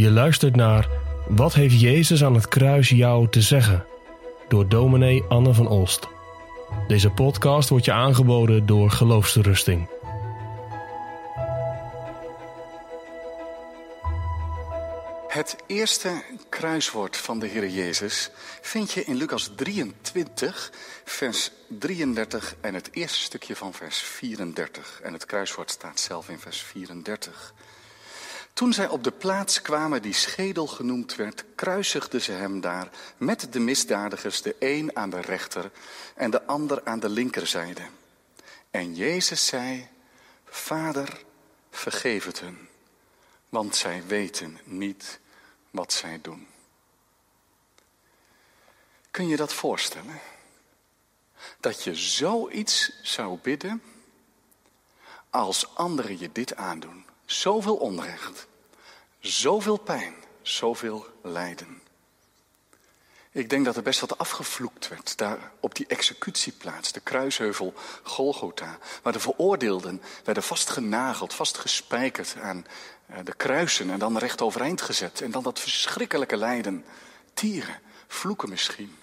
Je luistert naar Wat heeft Jezus aan het kruis jou te zeggen? Door dominee Anne van Olst. Deze podcast wordt je aangeboden door Geloofsterusting. Het eerste kruiswoord van de Heer Jezus vind je in Lucas 23, vers 33 en het eerste stukje van vers 34. En het kruiswoord staat zelf in vers 34. Toen zij op de plaats kwamen die schedel genoemd werd, kruisigden ze hem daar met de misdadigers, de een aan de rechter en de ander aan de linkerzijde. En Jezus zei, Vader, vergeef het hun, want zij weten niet wat zij doen. Kun je dat voorstellen? Dat je zoiets zou bidden als anderen je dit aandoen. Zoveel onrecht, zoveel pijn, zoveel lijden. Ik denk dat er best wat afgevloekt werd daar op die executieplaats, de kruisheuvel Golgotha, waar de veroordeelden werden vastgenageld, vastgespijkerd aan eh, de kruisen en dan recht overeind gezet. En dan dat verschrikkelijke lijden, tieren, vloeken misschien.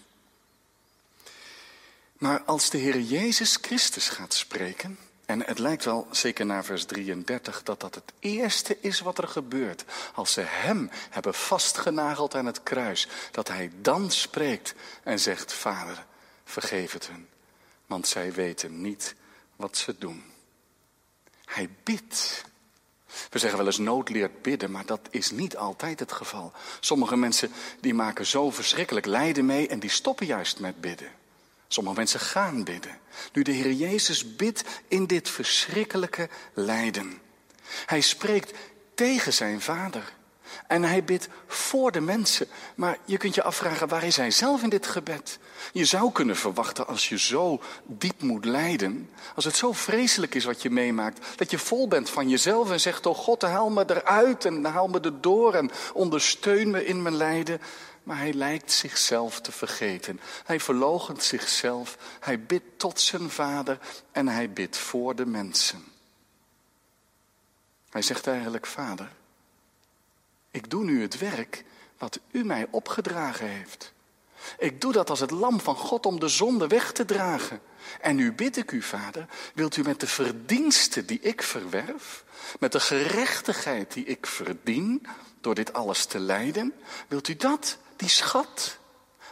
Maar als de Heer Jezus Christus gaat spreken, en het lijkt wel, zeker na vers 33, dat dat het eerste is wat er gebeurt. Als ze hem hebben vastgenageld aan het kruis. Dat hij dan spreekt en zegt, Vader, vergeef het hun. Want zij weten niet wat ze doen. Hij bidt. We zeggen wel eens nood leert bidden, maar dat is niet altijd het geval. Sommige mensen die maken zo verschrikkelijk lijden mee en die stoppen juist met bidden. Sommige mensen gaan bidden. Nu de Heer Jezus bidt in dit verschrikkelijke lijden. Hij spreekt tegen zijn vader. En hij bidt voor de mensen. Maar je kunt je afvragen, waar is hij zelf in dit gebed? Je zou kunnen verwachten als je zo diep moet lijden, als het zo vreselijk is wat je meemaakt, dat je vol bent van jezelf en zegt, oh God, haal me eruit en haal me erdoor en ondersteun me in mijn lijden. Maar hij lijkt zichzelf te vergeten. Hij verloochent zichzelf. Hij bidt tot zijn vader en hij bidt voor de mensen. Hij zegt eigenlijk, vader, ik doe nu het werk wat u mij opgedragen heeft. Ik doe dat als het lam van God om de zonde weg te dragen. En nu bid ik u, vader, wilt u met de verdiensten die ik verwerf, met de gerechtigheid die ik verdien door dit alles te lijden, wilt u dat die schat.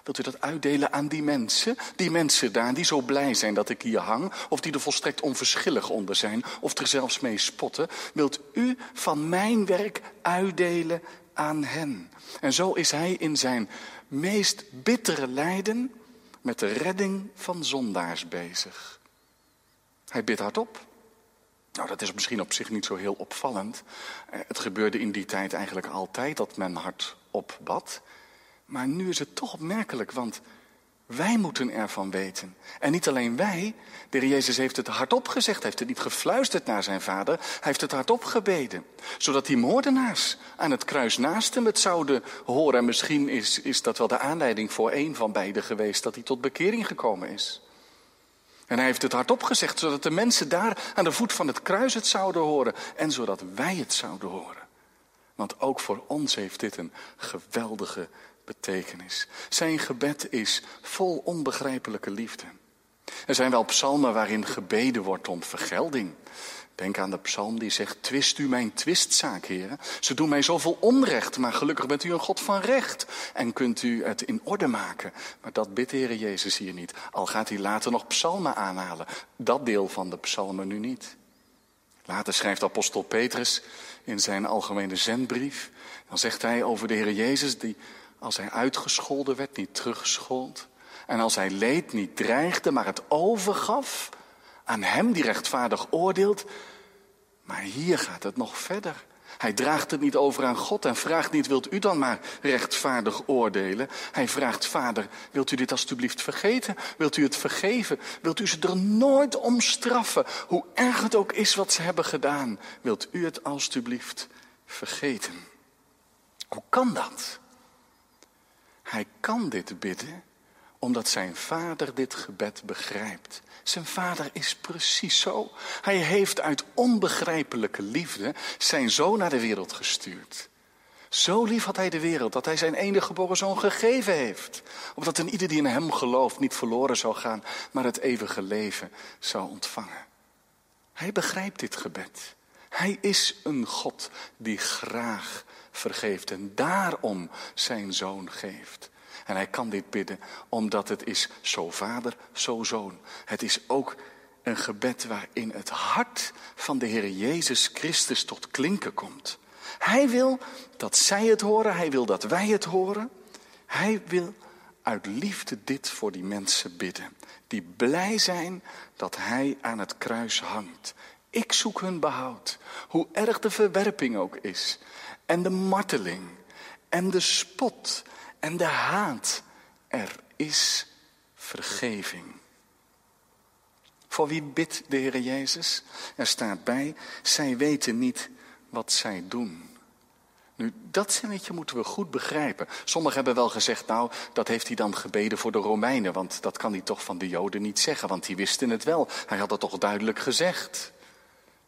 Wilt u dat uitdelen aan die mensen? Die mensen daar die zo blij zijn dat ik hier hang, of die er volstrekt onverschillig onder zijn, of er zelfs mee spotten. Wilt u van mijn werk uitdelen aan hen? En zo is hij in zijn meest bittere lijden met de redding van zondaars bezig. Hij bidt hardop. Nou, dat is misschien op zich niet zo heel opvallend. Eh, het gebeurde in die tijd eigenlijk altijd dat men hardop bad. Maar nu is het toch opmerkelijk, want wij moeten ervan weten. En niet alleen wij, de Jezus heeft het hardop gezegd, heeft het niet gefluisterd naar zijn vader, hij heeft het hardop gebeden. Zodat die moordenaars aan het kruis naast hem het zouden horen. En misschien is, is dat wel de aanleiding voor een van beiden geweest, dat hij tot bekering gekomen is. En hij heeft het hardop gezegd, zodat de mensen daar aan de voet van het kruis het zouden horen. En zodat wij het zouden horen. Want ook voor ons heeft dit een geweldige betekenis. Zijn gebed is vol onbegrijpelijke liefde. Er zijn wel psalmen waarin gebeden wordt om vergelding. Denk aan de psalm die zegt, twist u mijn twistzaak, heren. Ze doen mij zoveel onrecht, maar gelukkig bent u een God van recht. En kunt u het in orde maken. Maar dat bidt Heer Jezus hier niet. Al gaat hij later nog psalmen aanhalen. Dat deel van de psalmen nu niet. Later schrijft apostel Petrus in zijn algemene zendbrief. Dan zegt hij over de Heer Jezus, die als hij uitgescholden werd, niet teruggeschoold. En als hij leed, niet dreigde, maar het overgaf aan hem die rechtvaardig oordeelt. Maar hier gaat het nog verder. Hij draagt het niet over aan God en vraagt niet, wilt u dan maar rechtvaardig oordelen? Hij vraagt, vader, wilt u dit alstublieft vergeten? Wilt u het vergeven? Wilt u ze er nooit om straffen? Hoe erg het ook is wat ze hebben gedaan, wilt u het alstublieft vergeten? Hoe kan dat? Hij kan dit bidden omdat zijn vader dit gebed begrijpt. Zijn vader is precies zo. Hij heeft uit onbegrijpelijke liefde zijn zoon naar de wereld gestuurd. Zo lief had hij de wereld dat hij zijn enige geboren zoon gegeven heeft. Opdat een ieder die in hem gelooft niet verloren zou gaan, maar het eeuwige leven zou ontvangen. Hij begrijpt dit gebed. Hij is een God die graag vergeeft en daarom zijn zoon geeft. En hij kan dit bidden omdat het is zo vader, zo zoon. Het is ook een gebed waarin het hart van de Heer Jezus Christus tot klinken komt. Hij wil dat zij het horen, hij wil dat wij het horen. Hij wil uit liefde dit voor die mensen bidden. Die blij zijn dat hij aan het kruis hangt. Ik zoek hun behoud. Hoe erg de verwerping ook is. En de marteling. En de spot. En de haat. Er is vergeving. Voor wie bidt de Heer Jezus? Er staat bij, zij weten niet wat zij doen. Nu, dat zinnetje moeten we goed begrijpen. Sommigen hebben wel gezegd, nou, dat heeft hij dan gebeden voor de Romeinen, want dat kan hij toch van de Joden niet zeggen, want die wisten het wel. Hij had het toch duidelijk gezegd.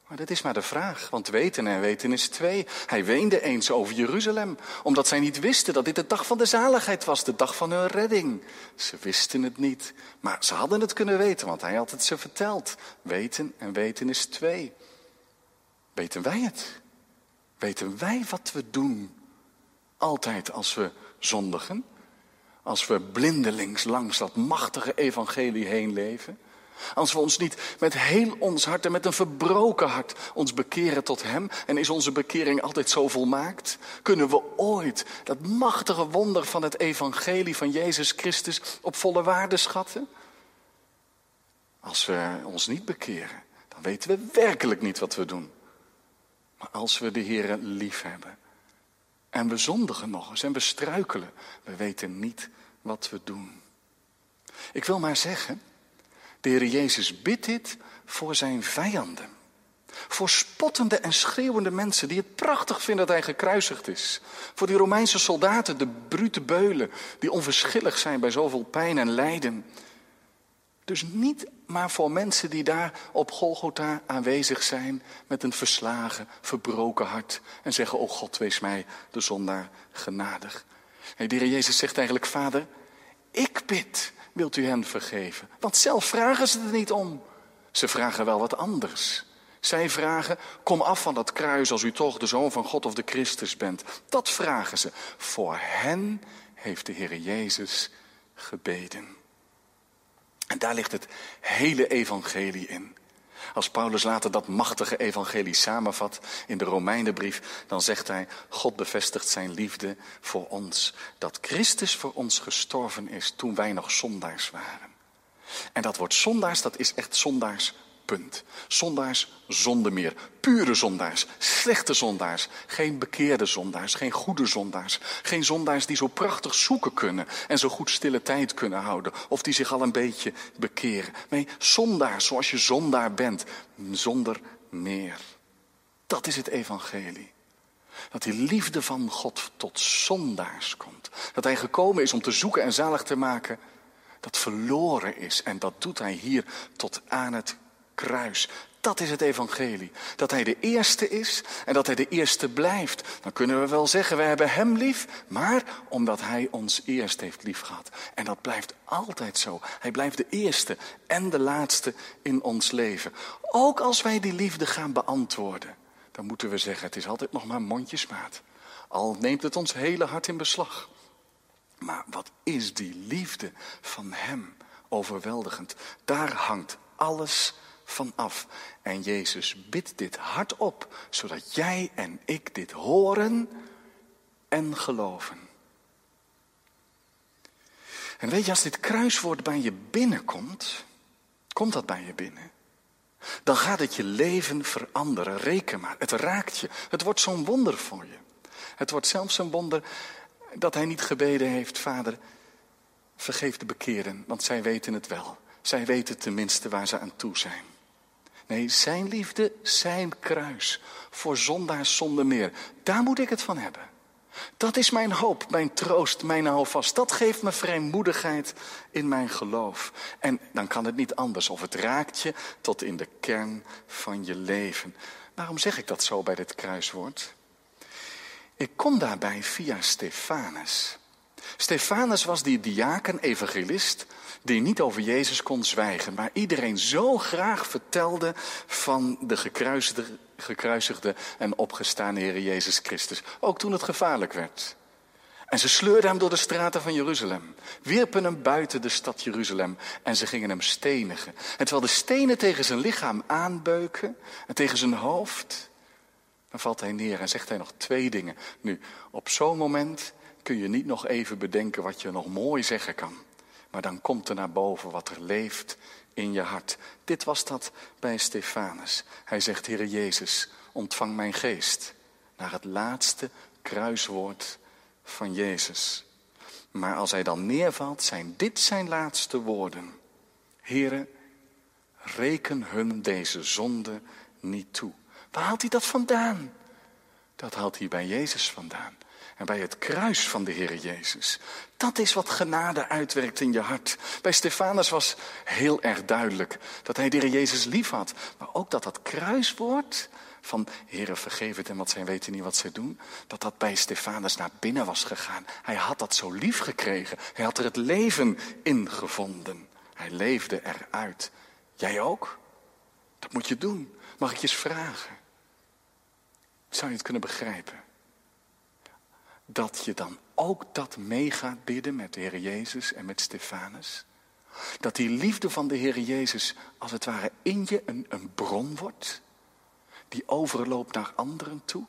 Maar dat is maar de vraag, want weten en weten is twee. Hij weende eens over Jeruzalem, omdat zij niet wisten dat dit de dag van de zaligheid was, de dag van hun redding. Ze wisten het niet, maar ze hadden het kunnen weten, want hij had het ze verteld. Weten en weten is twee. Weten wij het? Weten wij wat we doen? Altijd als we zondigen, als we blindelings langs dat machtige evangelie heen leven. Als we ons niet met heel ons hart en met een verbroken hart ons bekeren tot Hem en is onze bekering altijd zo volmaakt, kunnen we ooit dat machtige wonder van het evangelie van Jezus Christus op volle waarde schatten? Als we ons niet bekeren, dan weten we werkelijk niet wat we doen. Maar als we de Heer lief hebben en we zondigen nog eens en we struikelen, we weten niet wat we doen. Ik wil maar zeggen, de Heer Jezus bidt dit voor zijn vijanden. Voor spottende en schreeuwende mensen die het prachtig vinden dat hij gekruisigd is. Voor die Romeinse soldaten, de brute beulen, die onverschillig zijn bij zoveel pijn en lijden. Dus niet maar voor mensen die daar op Golgotha aanwezig zijn met een verslagen, verbroken hart en zeggen, oh God, wees mij de zondaar genadig. En de Heer Jezus zegt eigenlijk, Vader, ik bid wilt u hen vergeven? Want zelf vragen ze er niet om. Ze vragen wel wat anders. Zij vragen, kom af van dat kruis als u toch de zoon van God of de Christus bent. Dat vragen ze. Voor hen heeft de Heer Jezus gebeden. En daar ligt het hele evangelie in. Als Paulus later dat machtige evangelie samenvat in de Romeinenbrief, dan zegt hij, God bevestigt zijn liefde voor ons. Dat Christus voor ons gestorven is toen wij nog zondaars waren. En dat woord zondaars, dat is echt zondaars Punt. Zondaars zonder meer. Pure zondaars. Slechte zondaars. Geen bekeerde zondaars. Geen goede zondaars. Geen zondaars die zo prachtig zoeken kunnen. En zo goed stille tijd kunnen houden. Of die zich al een beetje bekeren. Nee, zondaars zoals je zondaar bent. Zonder meer. Dat is het evangelie. Dat die liefde van God tot zondaars komt. Dat hij gekomen is om te zoeken en zalig te maken. Dat verloren is. En dat doet hij hier tot aan het kruis. Dat is het evangelie. Dat hij de eerste is en dat hij de eerste blijft. Dan kunnen we wel zeggen, we hebben hem lief, maar omdat hij ons eerst heeft lief gehad. En dat blijft altijd zo. Hij blijft de eerste en de laatste in ons leven. Ook als wij die liefde gaan beantwoorden, dan moeten we zeggen, het is altijd nog maar mondjesmaat. Al neemt het ons hele hart in beslag. Maar wat is die liefde van hem overweldigend? Daar hangt alles vanaf. En Jezus bidt dit hardop, zodat jij en ik dit horen en geloven. En weet je, als dit kruiswoord bij je binnenkomt, komt dat bij je binnen. Dan gaat het je leven veranderen. Reken maar, het raakt je. Het wordt zo'n wonder voor je. Het wordt zelfs een wonder dat hij niet gebeden heeft, vader, vergeef de bekeren, want zij weten het wel. Zij weten tenminste waar ze aan toe zijn. Nee, zijn liefde, zijn kruis. Voor zondaars zonder meer. Daar moet ik het van hebben. Dat is mijn hoop, mijn troost, mijn houvast. Dat geeft me vrijmoedigheid in mijn geloof. En dan kan het niet anders. Of het raakt je tot in de kern van je leven. Waarom zeg ik dat zo bij dit kruiswoord? Ik kom daarbij via Stefanus. Stefanus was die diaken, evangelist, die niet over Jezus kon zwijgen, maar iedereen zo graag vertelde van de gekruisigde, gekruisigde en opgestaande Heer Jezus Christus. Ook toen het gevaarlijk werd. En ze sleurden hem door de straten van Jeruzalem, wierpen hem buiten de stad Jeruzalem en ze gingen hem stenigen. En terwijl de stenen tegen zijn lichaam aanbeuken en tegen zijn hoofd, dan valt hij neer en zegt hij nog twee dingen. Nu, op zo'n moment kun je niet nog even bedenken wat je nog mooi zeggen kan. Maar dan komt er naar boven wat er leeft in je hart. Dit was dat bij Stefanus. Hij zegt, Heere Jezus, ontvang mijn geest. Naar het laatste kruiswoord van Jezus. Maar als hij dan neervalt, zijn dit zijn laatste woorden. Heere, reken hun deze zonde niet toe. Waar haalt hij dat vandaan? Dat haalt hij bij Jezus vandaan. En bij het kruis van de Heer Jezus. Dat is wat genade uitwerkt in je hart. Bij Stefanus was heel erg duidelijk dat hij de Heer Jezus lief had. Maar ook dat dat kruiswoord van Heere vergeef het en wat zij weten niet wat zij doen. Dat dat bij Stefanus naar binnen was gegaan. Hij had dat zo lief gekregen. Hij had er het leven in gevonden. Hij leefde eruit. Jij ook? Dat moet je doen. Mag ik je eens vragen? Zou je het kunnen begrijpen? Dat je dan ook dat mee gaat bidden met de Heer Jezus en met Stefanus? Dat die liefde van de Heer Jezus als het ware in je een, een bron wordt? Die overloopt naar anderen toe?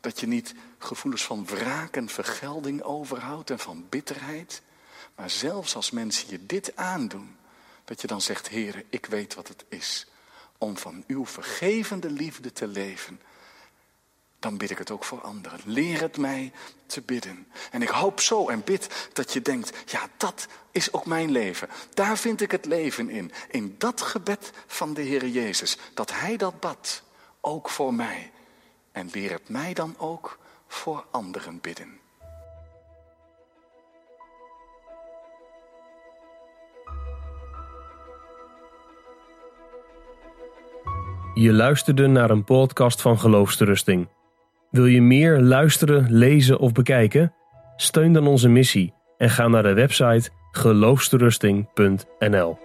Dat je niet gevoelens van wraak en vergelding overhoudt en van bitterheid? Maar zelfs als mensen je dit aandoen, dat je dan zegt, Heer, ik weet wat het is om van uw vergevende liefde te leven dan bid ik het ook voor anderen. Leer het mij te bidden. En ik hoop zo en bid dat je denkt, ja, dat is ook mijn leven. Daar vind ik het leven in. In dat gebed van de Heer Jezus. Dat Hij dat bad, ook voor mij. En leer het mij dan ook voor anderen bidden. Je luisterde naar een podcast van Geloofsterusting. Wil je meer luisteren, lezen of bekijken? Steun dan onze missie en ga naar de website geloofsterusting.nl.